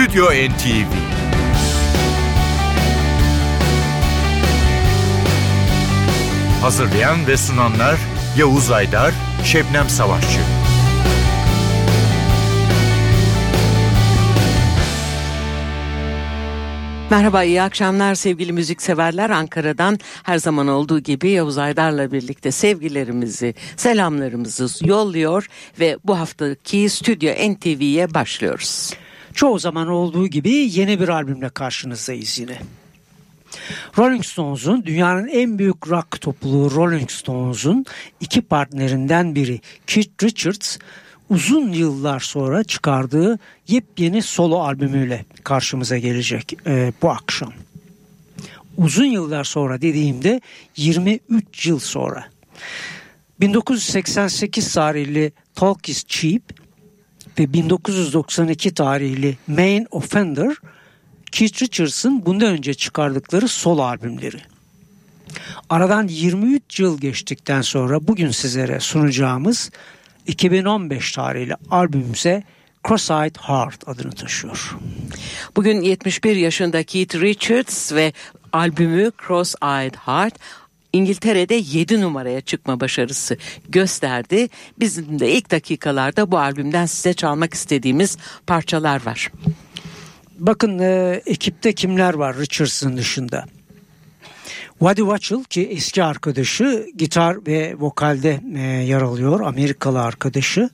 Stüdyo NTV Hazırlayan ve sunanlar Yavuz Aydar, Şebnem Savaşçı. Merhaba, iyi akşamlar sevgili müzikseverler. Ankara'dan her zaman olduğu gibi Yavuz Aydar'la birlikte sevgilerimizi, selamlarımızı yolluyor ve bu haftaki Stüdyo NTV'ye başlıyoruz. Çoğu zaman olduğu gibi yeni bir albümle karşınızdayız yine. Rolling Stones'un dünyanın en büyük rock topluluğu Rolling Stones'un iki partnerinden biri Keith Richards uzun yıllar sonra çıkardığı yepyeni solo albümüyle karşımıza gelecek e, bu akşam. Uzun yıllar sonra dediğimde 23 yıl sonra. 1988 tarihli Talk is Cheap ve 1992 tarihli Main Offender Keith Richards'ın bundan önce çıkardıkları solo albümleri. Aradan 23 yıl geçtikten sonra bugün sizlere sunacağımız 2015 tarihli albümümüze Cross-Eyed Heart adını taşıyor. Bugün 71 yaşında Keith Richards ve albümü Cross-Eyed Heart İngiltere'de 7 numaraya çıkma başarısı gösterdi. Bizim de ilk dakikalarda bu albümden size çalmak istediğimiz parçalar var. Bakın e, ekipte kimler var Richards'ın dışında? Waddy Watchell ki eski arkadaşı gitar ve vokalde e, yer alıyor Amerikalı arkadaşı.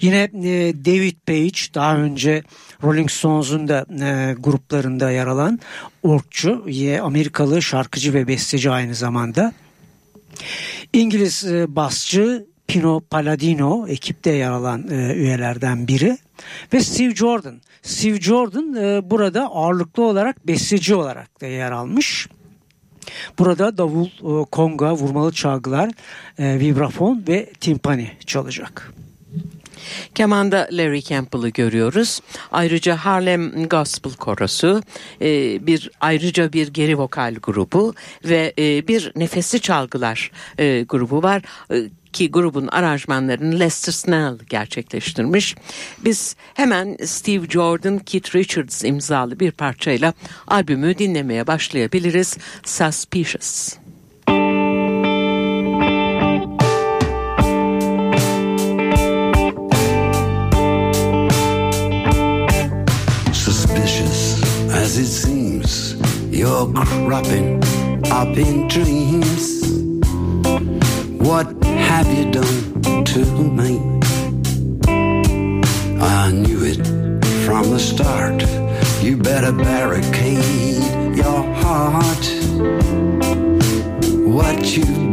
Yine e, David Page daha önce Rolling Stones'un da e, gruplarında yer alan orkçu Amerikalı şarkıcı ve besteci aynı zamanda. İngiliz e, basçı Pino Palladino ekipte yer alan e, üyelerden biri ve Steve Jordan. Steve Jordan e, burada ağırlıklı olarak besteci olarak da yer almış. Burada davul, e, konga, vurmalı çalgılar, e, vibrafon ve timpani çalacak. Kemanda Larry Campbell'ı görüyoruz. Ayrıca Harlem Gospel Korosu, e, bir ayrıca bir geri vokal grubu ve bir nefesli çalgılar grubu var ki grubun aranjmanlarını Lester Snell gerçekleştirmiş. Biz hemen Steve Jordan, Keith Richards imzalı bir parçayla albümü dinlemeye başlayabiliriz. Suspicious. Suspicious as it seems, you're cropping up in dreams. What have you done to me? I knew it from the start. You better barricade your heart. What you've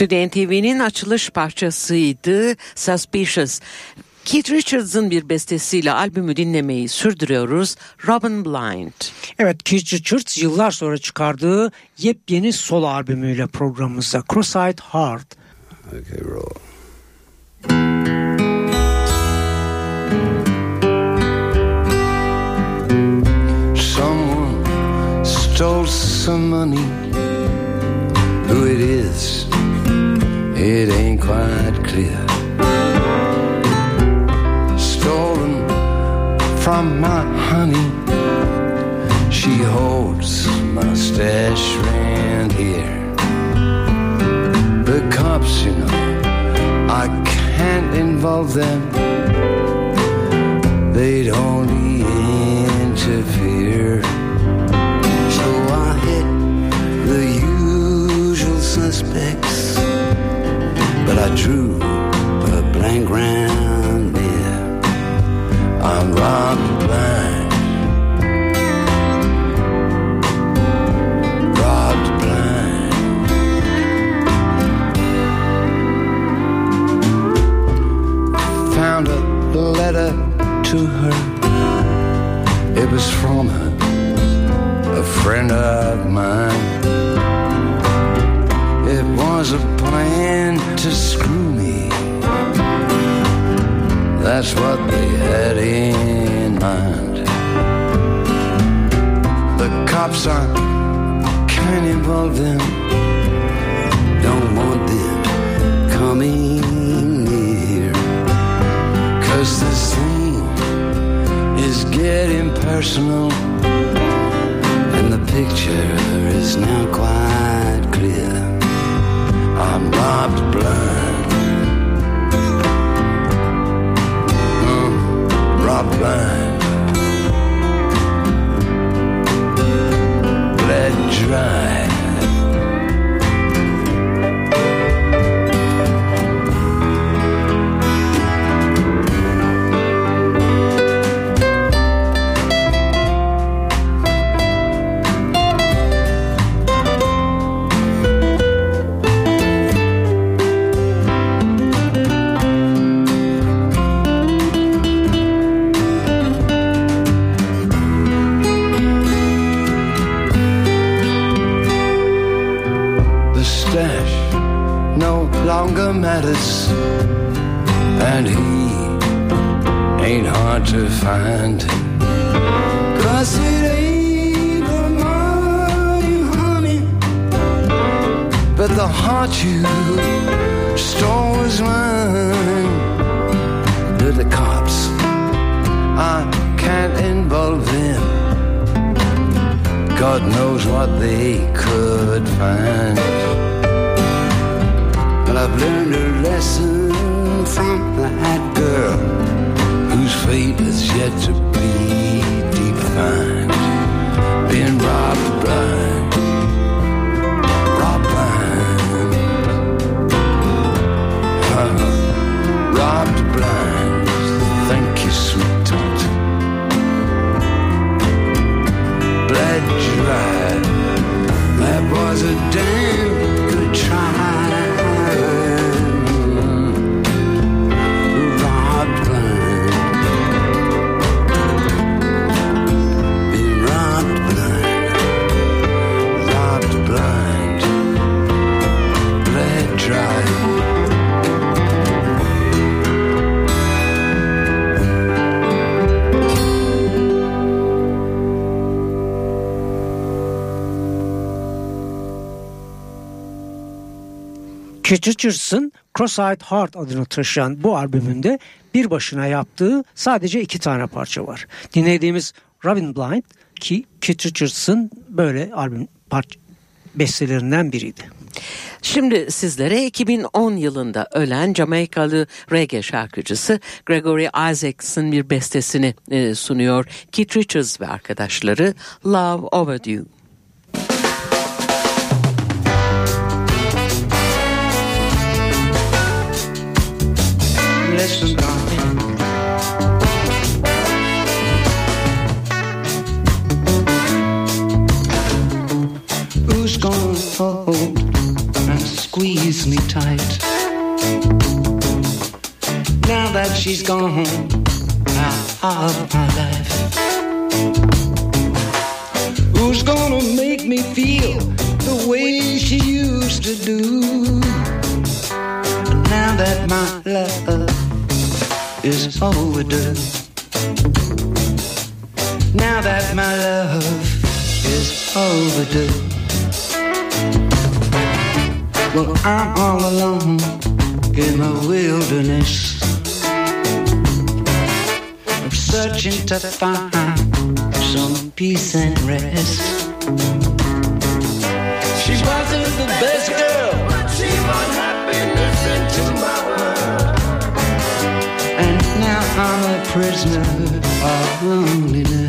Stüdyen TV'nin açılış parçasıydı Suspicious. Keith Richards'ın bir bestesiyle albümü dinlemeyi sürdürüyoruz. Robin Blind. Evet Keith Richards yıllar sonra çıkardığı yepyeni solo albümüyle programımızda Cross-Eyed Heart. Okay, roll. Someone stole some money. Who it is, it ain't quite clear. Stolen from my honey. She holds my stash around here. The cops, you know, I can't involve them. They'd only interfere. So I hit the usual suspects, but I drew a blank round there. I'm robbed blind. Robbed blind. found a letter to her. It was from her, a friend of mine. It was a plan to That's what they had in mind. The cops, I can't involve them. Don't want them coming near. Cause the scene is getting personal And the picture is now quite clear I'm robbed blind Robbed blind dry God knows what they could find. But I've learned a lesson from that girl whose fate is yet to be defined. Being robbed blind, Keith Richards'ın Cross-Eyed Heart adını taşıyan bu albümünde bir başına yaptığı sadece iki tane parça var. Dinlediğimiz Robin Blind ki Keith Richards'ın böyle albüm parça bestelerinden biriydi. Şimdi sizlere 2010 yılında ölen Jamaikalı reggae şarkıcısı Gregory Isaacs'ın bir bestesini e, sunuyor. Keith Richards ve arkadaşları Love Overdue. Listen, darling. Who's gonna hold and squeeze me tight? Now that she's gone out of my life. Who's gonna make me feel the way she used to do? Now that my love is overdue. Now that my love is overdue. Well, I'm all alone in the wilderness. I'm searching to find some peace and rest. Prisoner of loneliness.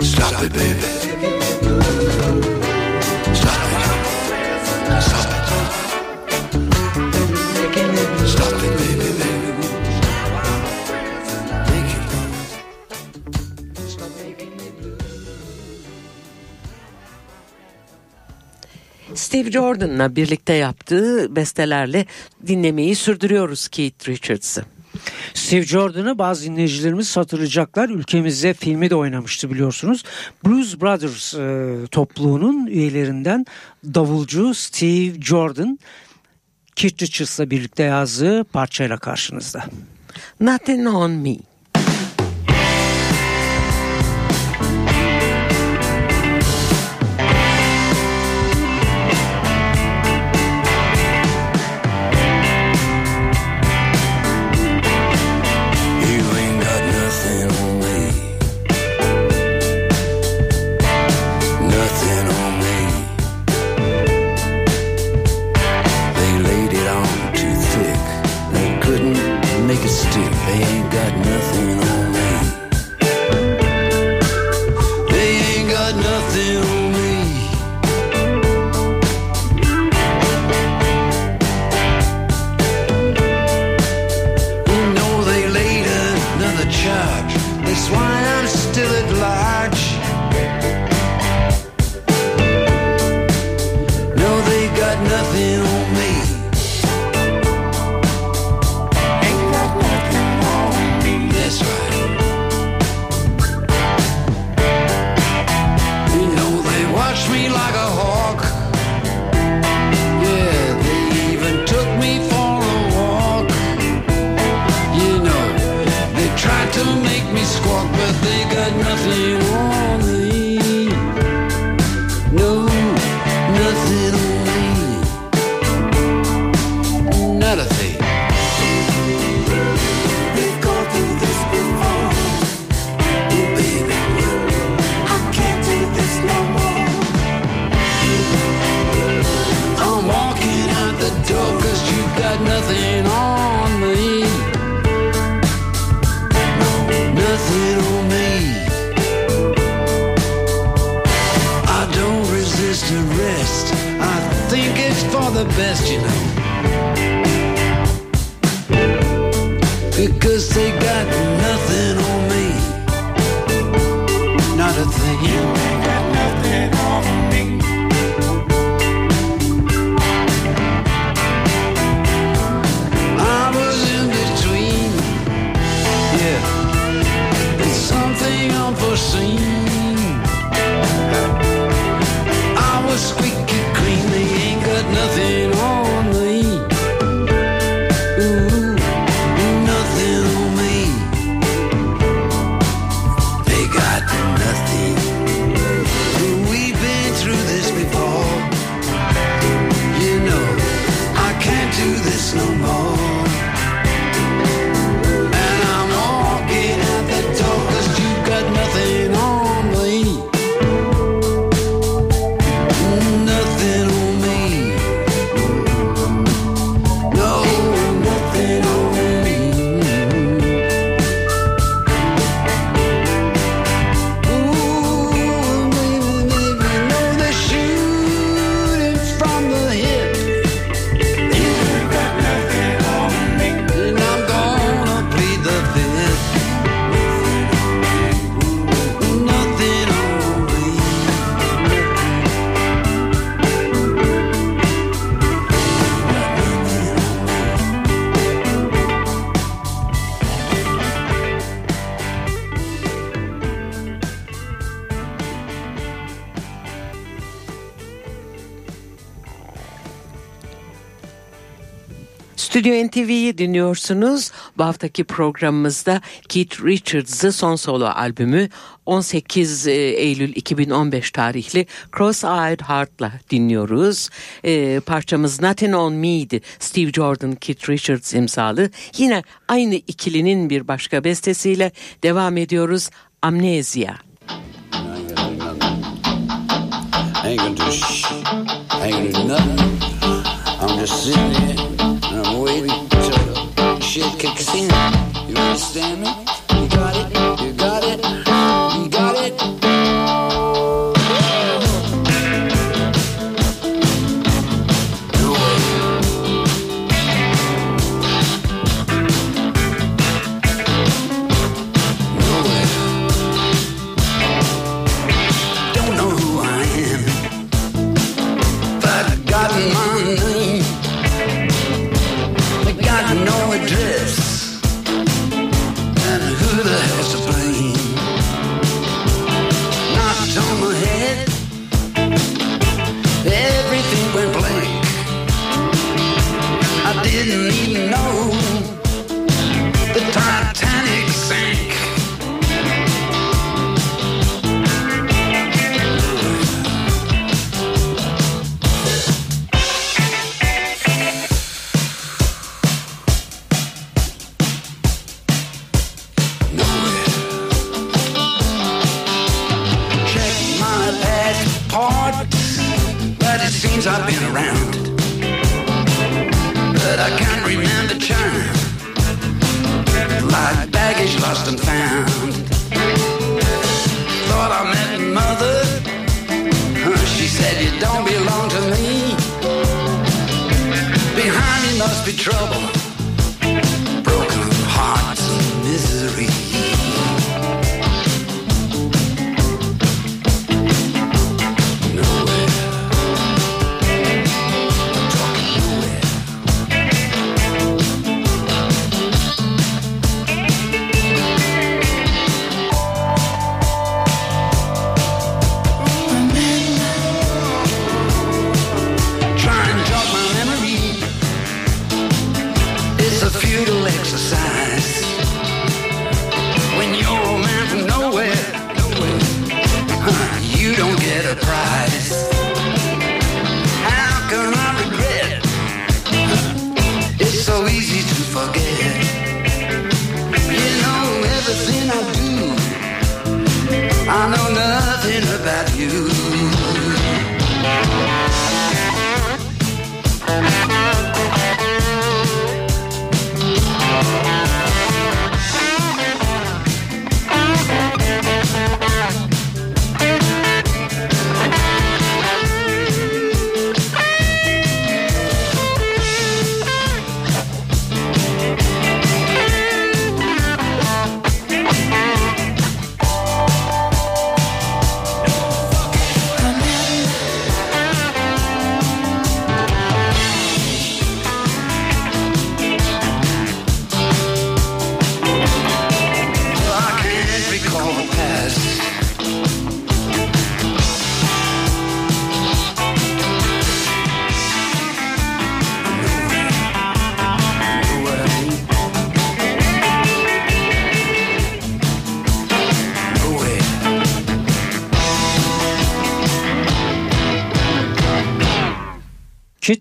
Stop it, baby. Steve Jordan'la birlikte yaptığı bestelerle dinlemeyi sürdürüyoruz Keith Richards'ı. Steve Jordan'ı bazı dinleyicilerimiz hatırlayacaklar. Ülkemizde filmi de oynamıştı biliyorsunuz. Blues Brothers e, topluluğunun üyelerinden davulcu Steve Jordan Keith Richards'la birlikte yazdığı parçayla karşınızda. Nothing on me. That's why I'm still at large. TV'yi dinliyorsunuz. Bu haftaki programımızda Keith Richards'ı son solo albümü 18 e, Eylül 2015 tarihli Cross-Eyed Heart'la dinliyoruz. E, parçamız Nothing On Me'di. Steve Jordan, Keith Richards imzalı. Yine aynı ikilinin bir başka bestesiyle devam ediyoruz. Amnesia. I'm just sitting here. You understand me? I can't remember time, Like baggage lost and found. Thought I met mother. She said you don't belong to me. Behind me must be trouble.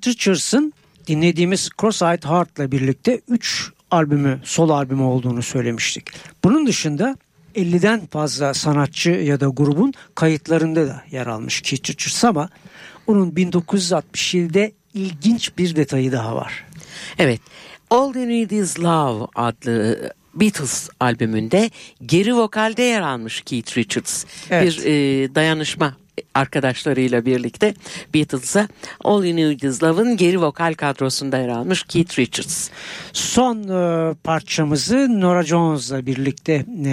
Richards'ın dinlediğimiz Cross-Eyed Heart'la birlikte 3 albümü, solo albümü olduğunu söylemiştik. Bunun dışında 50'den fazla sanatçı ya da grubun kayıtlarında da yer almış Keith Richards ama onun 1967'de ilginç bir detayı daha var. Evet. All You Need Is Love adlı Beatles albümünde geri vokalde yer almış Keith Richards. Evet. Bir e, dayanışma arkadaşlarıyla birlikte Beatles'a All You Need Is Love'ın geri vokal kadrosunda yer almış Keith Richards. Son e, parçamızı Nora Jones'la birlikte e,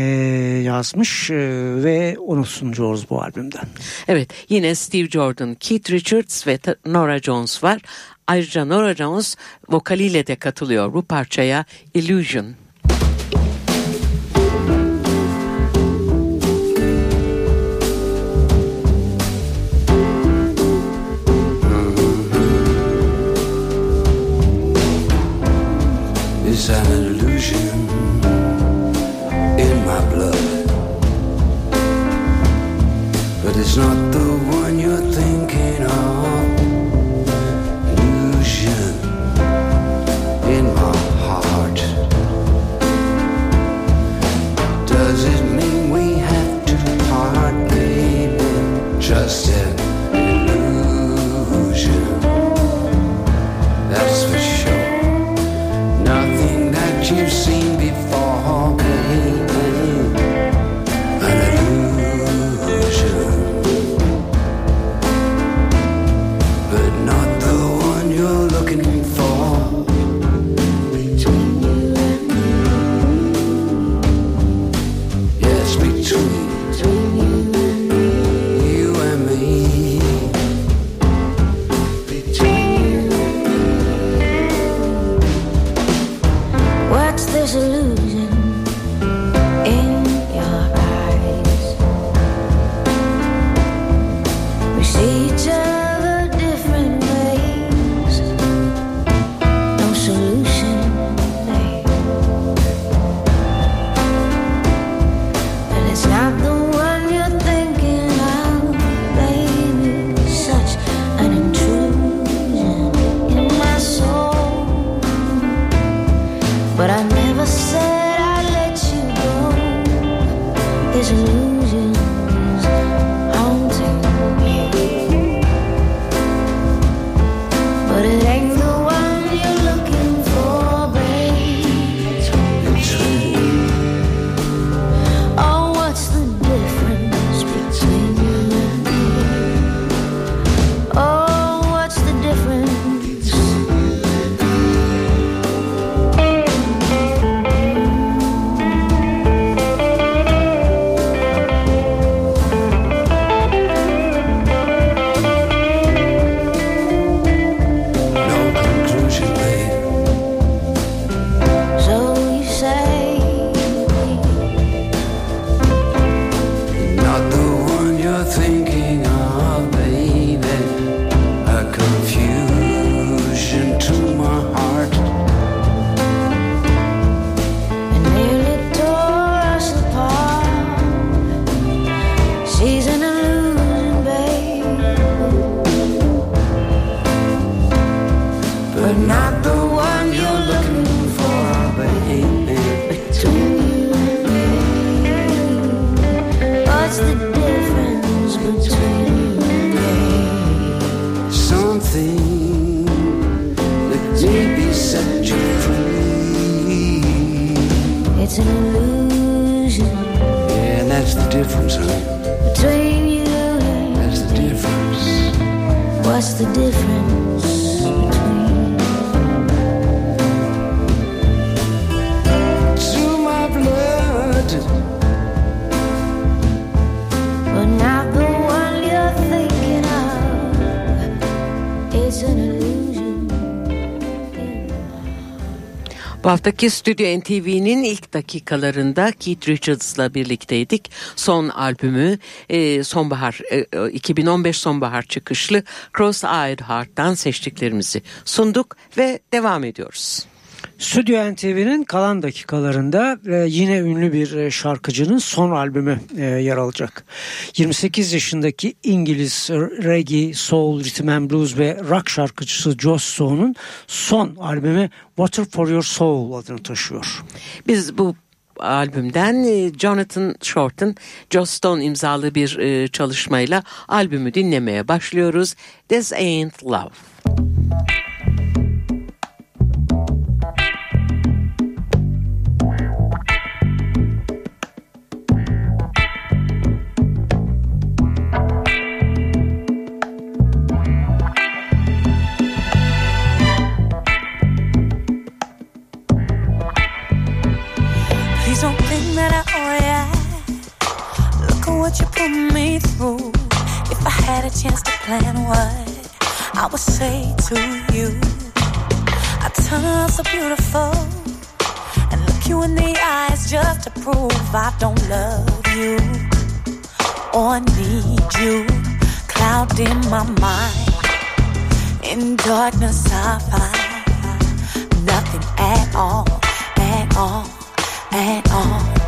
yazmış e, ve onu sunuyoruz bu albümden. Evet yine Steve Jordan, Keith Richards ve Nora Jones var. Ayrıca Nora Jones vokaliyle de katılıyor bu parçaya Illusion. An illusion Yeah, that's the difference, honey. between you and That's the difference. What's the difference Bu haftaki Stüdyo NTV'nin ilk dakikalarında Keith Richards'la birlikteydik. Son albümü e, sonbahar e, 2015 sonbahar çıkışlı Cross-Eyed Heart'tan seçtiklerimizi sunduk ve devam ediyoruz. Stüdyo NTV'nin kalan dakikalarında e, yine ünlü bir e, şarkıcının son albümü e, yer alacak. 28 yaşındaki İngiliz reggae, soul, rhythm and blues ve rock şarkıcısı Joss Stone'un son albümü Water for Your Soul adını taşıyor. Biz bu albümden Jonathan Short'ın Joss Stone imzalı bir çalışmayla albümü dinlemeye başlıyoruz. This Ain't Love. what you put me through. If I had a chance to plan what I would say to you, I turn so beautiful and look you in the eyes just to prove I don't love you or need you. Cloud in my mind, in darkness I find nothing at all, at all, at all.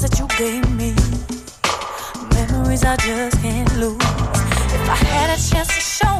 that you gave me. Memories I just can't lose. If I had a chance to show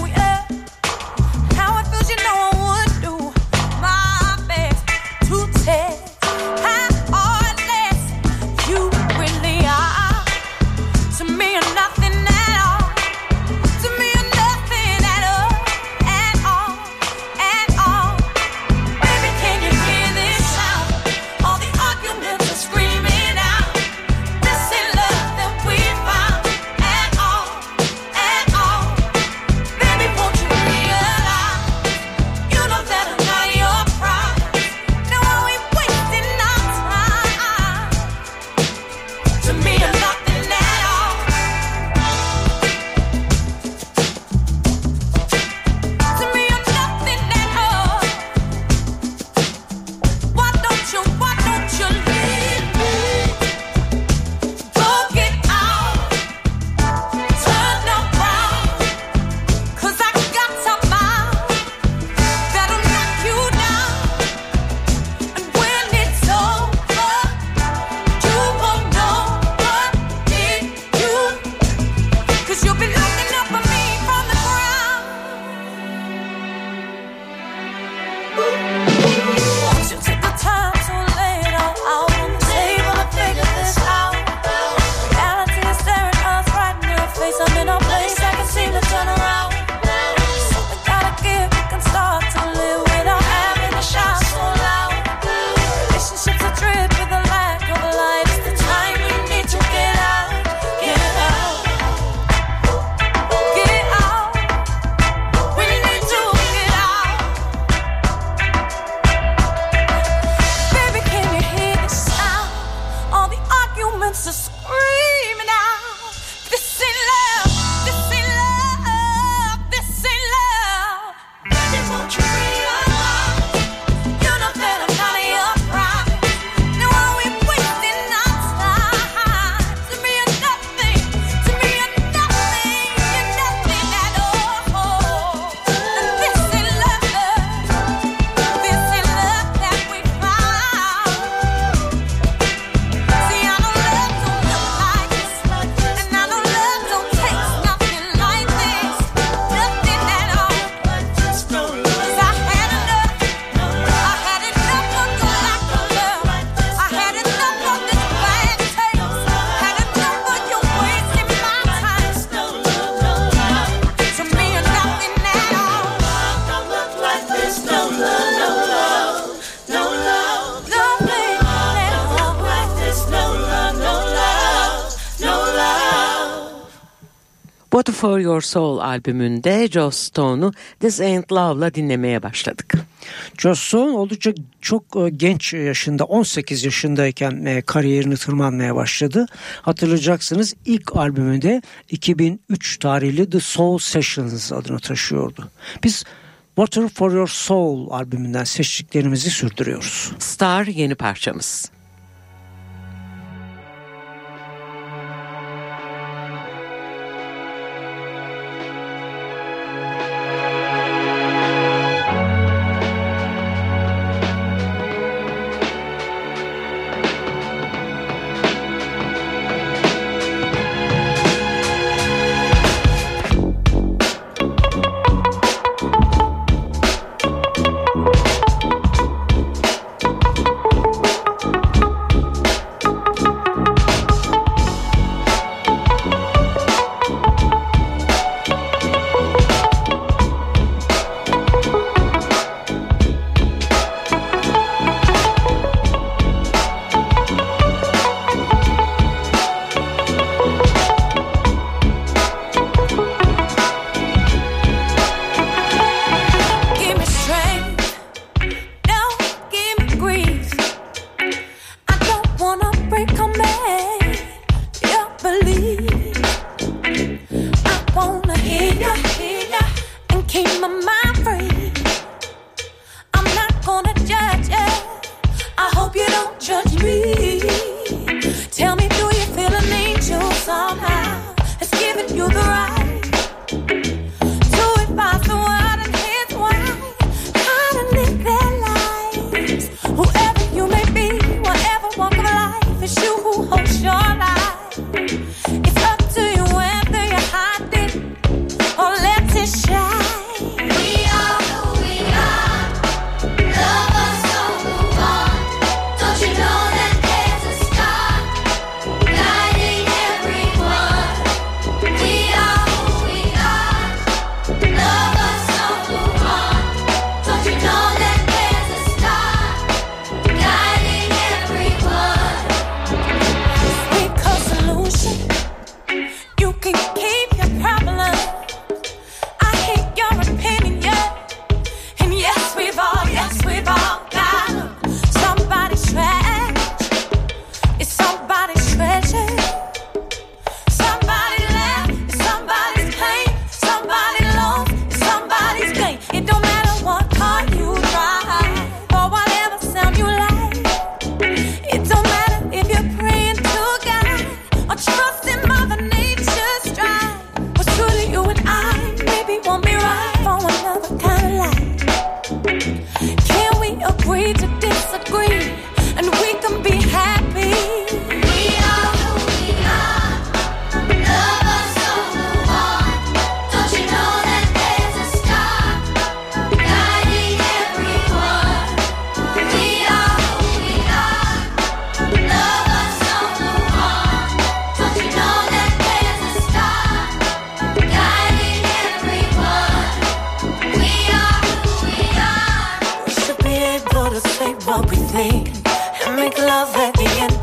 Your Soul albümünde Joss Stone'u This Ain't Love'la dinlemeye başladık. Joss Stone oldukça çok e, genç yaşında 18 yaşındayken e, kariyerini tırmanmaya başladı. Hatırlayacaksınız ilk albümünde 2003 tarihli The Soul Sessions adını taşıyordu. Biz Water for Your Soul albümünden seçtiklerimizi sürdürüyoruz. Star yeni parçamız.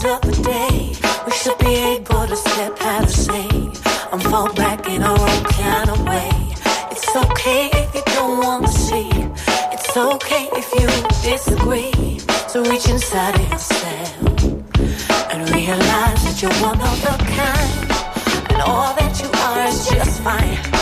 another day. We should be able to step out of shame and fall back in our own kind of way. It's okay if you don't want to see. It's okay if you disagree. So reach inside of yourself and realize that you're one of a kind, and all that you are is just fine.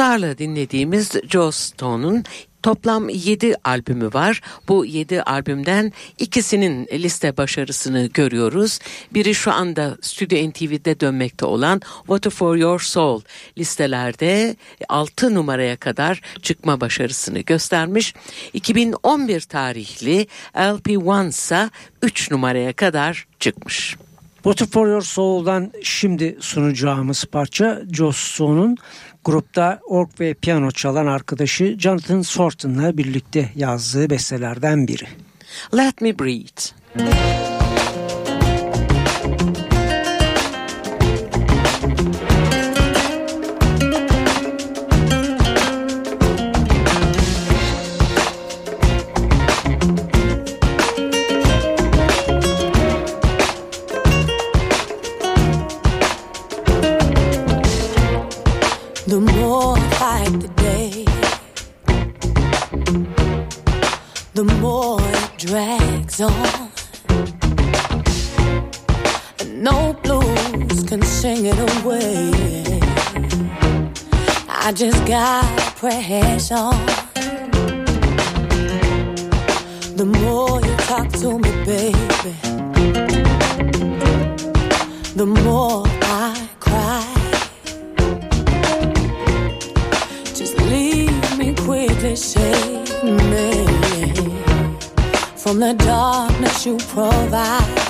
Star'la dinlediğimiz Joe Stone'un Toplam 7 albümü var. Bu 7 albümden ikisinin liste başarısını görüyoruz. Biri şu anda Stüdyo NTV'de dönmekte olan Water for Your Soul listelerde 6 numaraya kadar çıkma başarısını göstermiş. 2011 tarihli LP Once'a 3 numaraya kadar çıkmış. Water for Your Soul'dan şimdi sunacağımız parça Joss Stone'un grupta org ve piyano çalan arkadaşı Jonathan Sorton'la birlikte yazdığı bestelerden biri. Let Me Breathe. I just gotta press on. The more you talk to me, baby, the more I cry. Just leave me quickly, save me from the darkness you provide.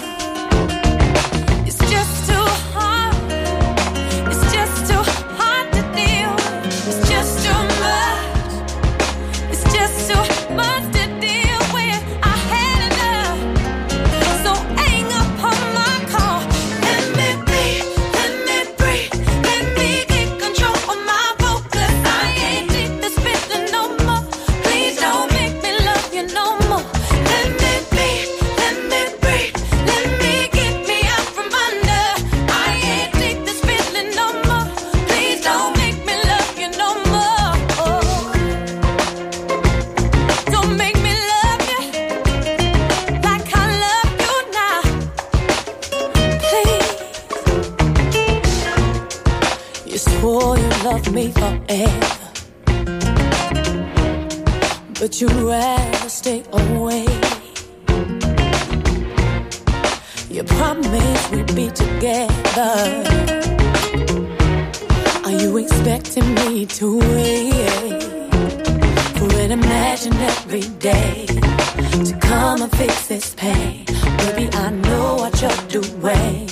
To come and fix this pain? Baby, I know what you're doing,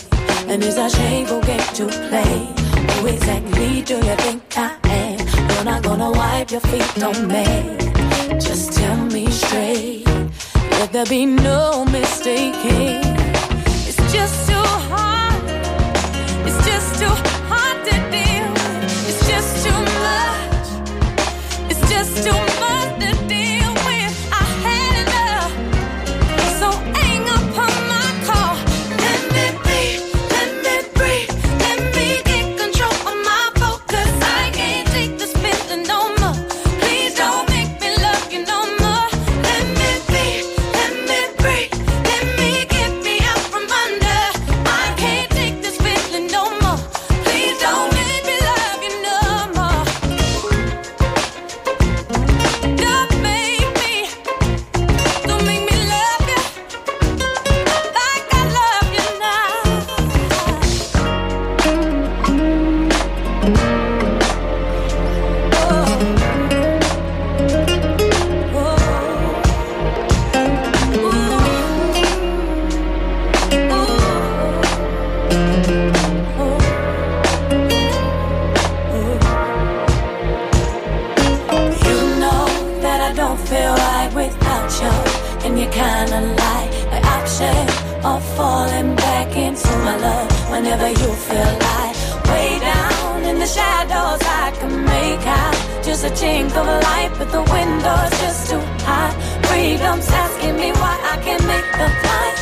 and it's a shameful game to play. Who exactly do you think I am? You're not gonna wipe your feet on me. Just tell me straight. Let there be no mistaking. It's just too hard. It's just too hard to deal. It's just too much. It's just too much falling back into my love whenever you feel like way down in the shadows. I can make out just a chink of light, but the window's just too high. Freedom's asking me why I can't make the flight.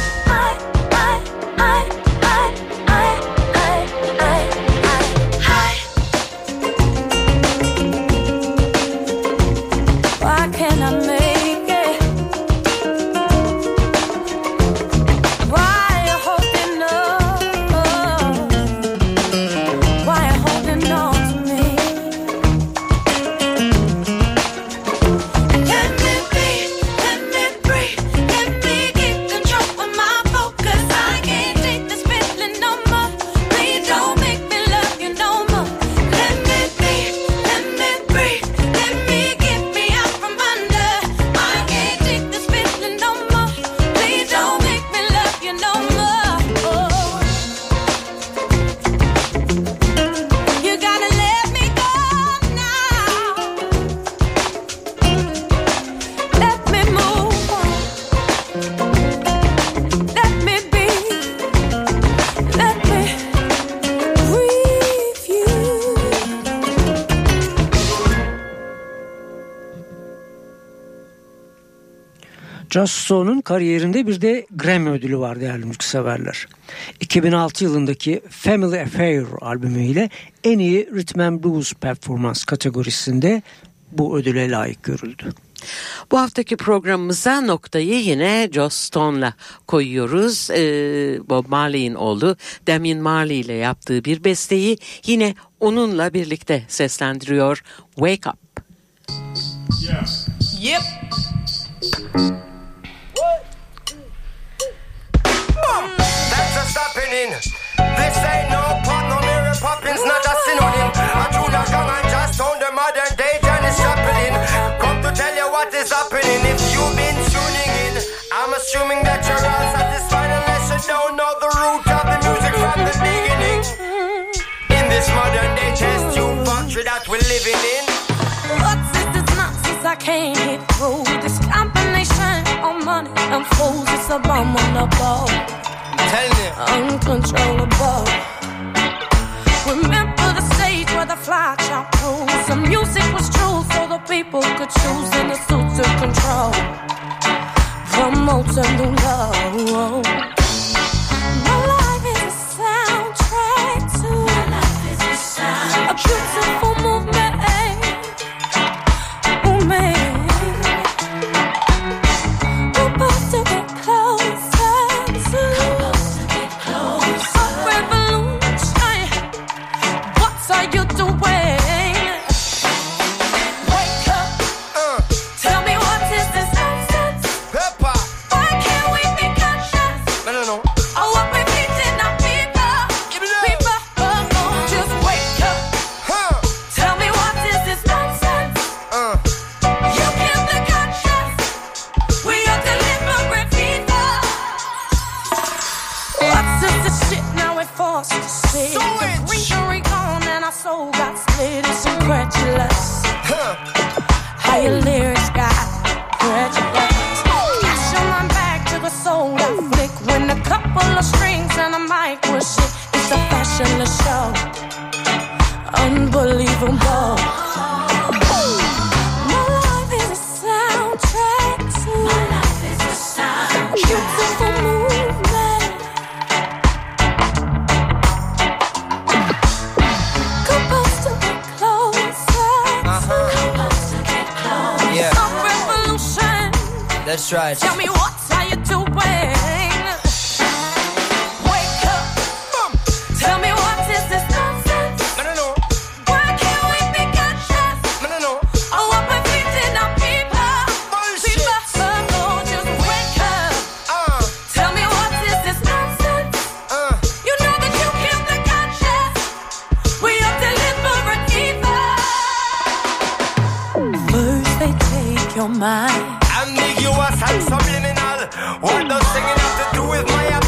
Just Stone'un kariyerinde bir de Grammy ödülü var değerli müzikseverler. 2006 yılındaki Family Affair albümüyle en iyi Rhythm and Blues performans kategorisinde bu ödüle layık görüldü. Bu haftaki programımıza noktayı yine Joss Stone'la koyuyoruz. Ee, Bob Marley'in oğlu Damien Marley ile yaptığı bir besteyi yine onunla birlikte seslendiriyor. Wake Up. Yep. This ain't no pop, no Mary Poppins, not a synonym. I'm a Junior Gang and just on the modern day Janis Joplin. Come to tell you what is happening. If you've been tuning in, I'm assuming that you're all satisfied unless you don't know the root of the music from the beginning. In this modern day test tube factory that we're living in. This? It's nonsense. I can't hit through this combination of money and fools. It's a bomb on the ball, Tell me. uncontrollable. Remember the stage where the fly shot rules. The music was true, so the people could choose in the suit to control. Promote a new love. My life is a soundtrack to a beautiful movement. Movement. Take your mind. Ambiguous and subliminal. What does singing have to do with my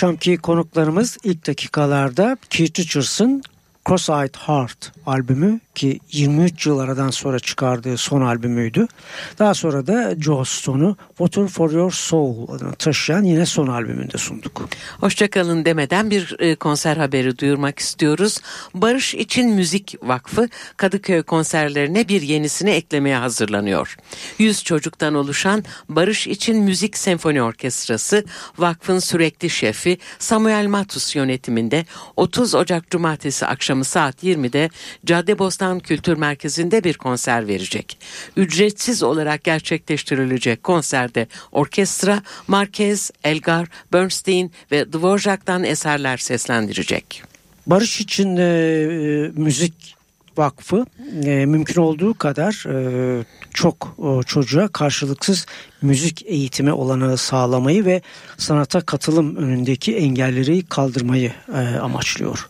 akşamki konuklarımız ilk dakikalarda Keith Richards'ın Cross-Eyed Heart albümü ki 23 yıl aradan sonra çıkardığı son albümüydü. Daha sonra da Joe Stone'u Water for Your Soul taşıyan yine son albümünde sunduk. Hoşçakalın demeden bir e, konser haberi duyurmak istiyoruz. Barış İçin Müzik Vakfı Kadıköy konserlerine bir yenisini eklemeye hazırlanıyor. 100 çocuktan oluşan Barış İçin Müzik Senfoni Orkestrası vakfın sürekli şefi Samuel Matus yönetiminde 30 Ocak Cumartesi akşamı saat 20'de Caddebostan Kültür Merkezi'nde bir konser verecek. Ücretsiz olarak gerçekleştirilecek konserde orkestra Marquez, Elgar, Bernstein ve Dvorak'tan eserler seslendirecek. Barış için e, e, müzik vakfı e, mümkün olduğu kadar e, çok e, çocuğa karşılıksız müzik eğitimi olanağı sağlamayı ve sanata katılım önündeki engelleri kaldırmayı e, amaçlıyor.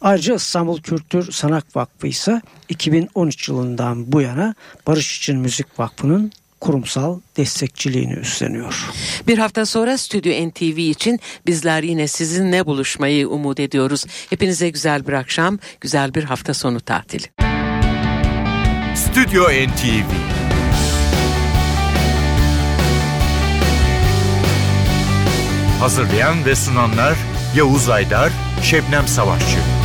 Ayrıca İstanbul Kültür Sanat Vakfı ise 2013 yılından bu yana Barış için Müzik Vakfı'nın kurumsal destekçiliğini üstleniyor. Bir hafta sonra Stüdyo NTV için bizler yine sizinle buluşmayı umut ediyoruz. Hepinize güzel bir akşam, güzel bir hafta sonu tatili. Stüdyo NTV Hazırlayan ve sunanlar Yavuz Aydar, Şebnem Savaşçı.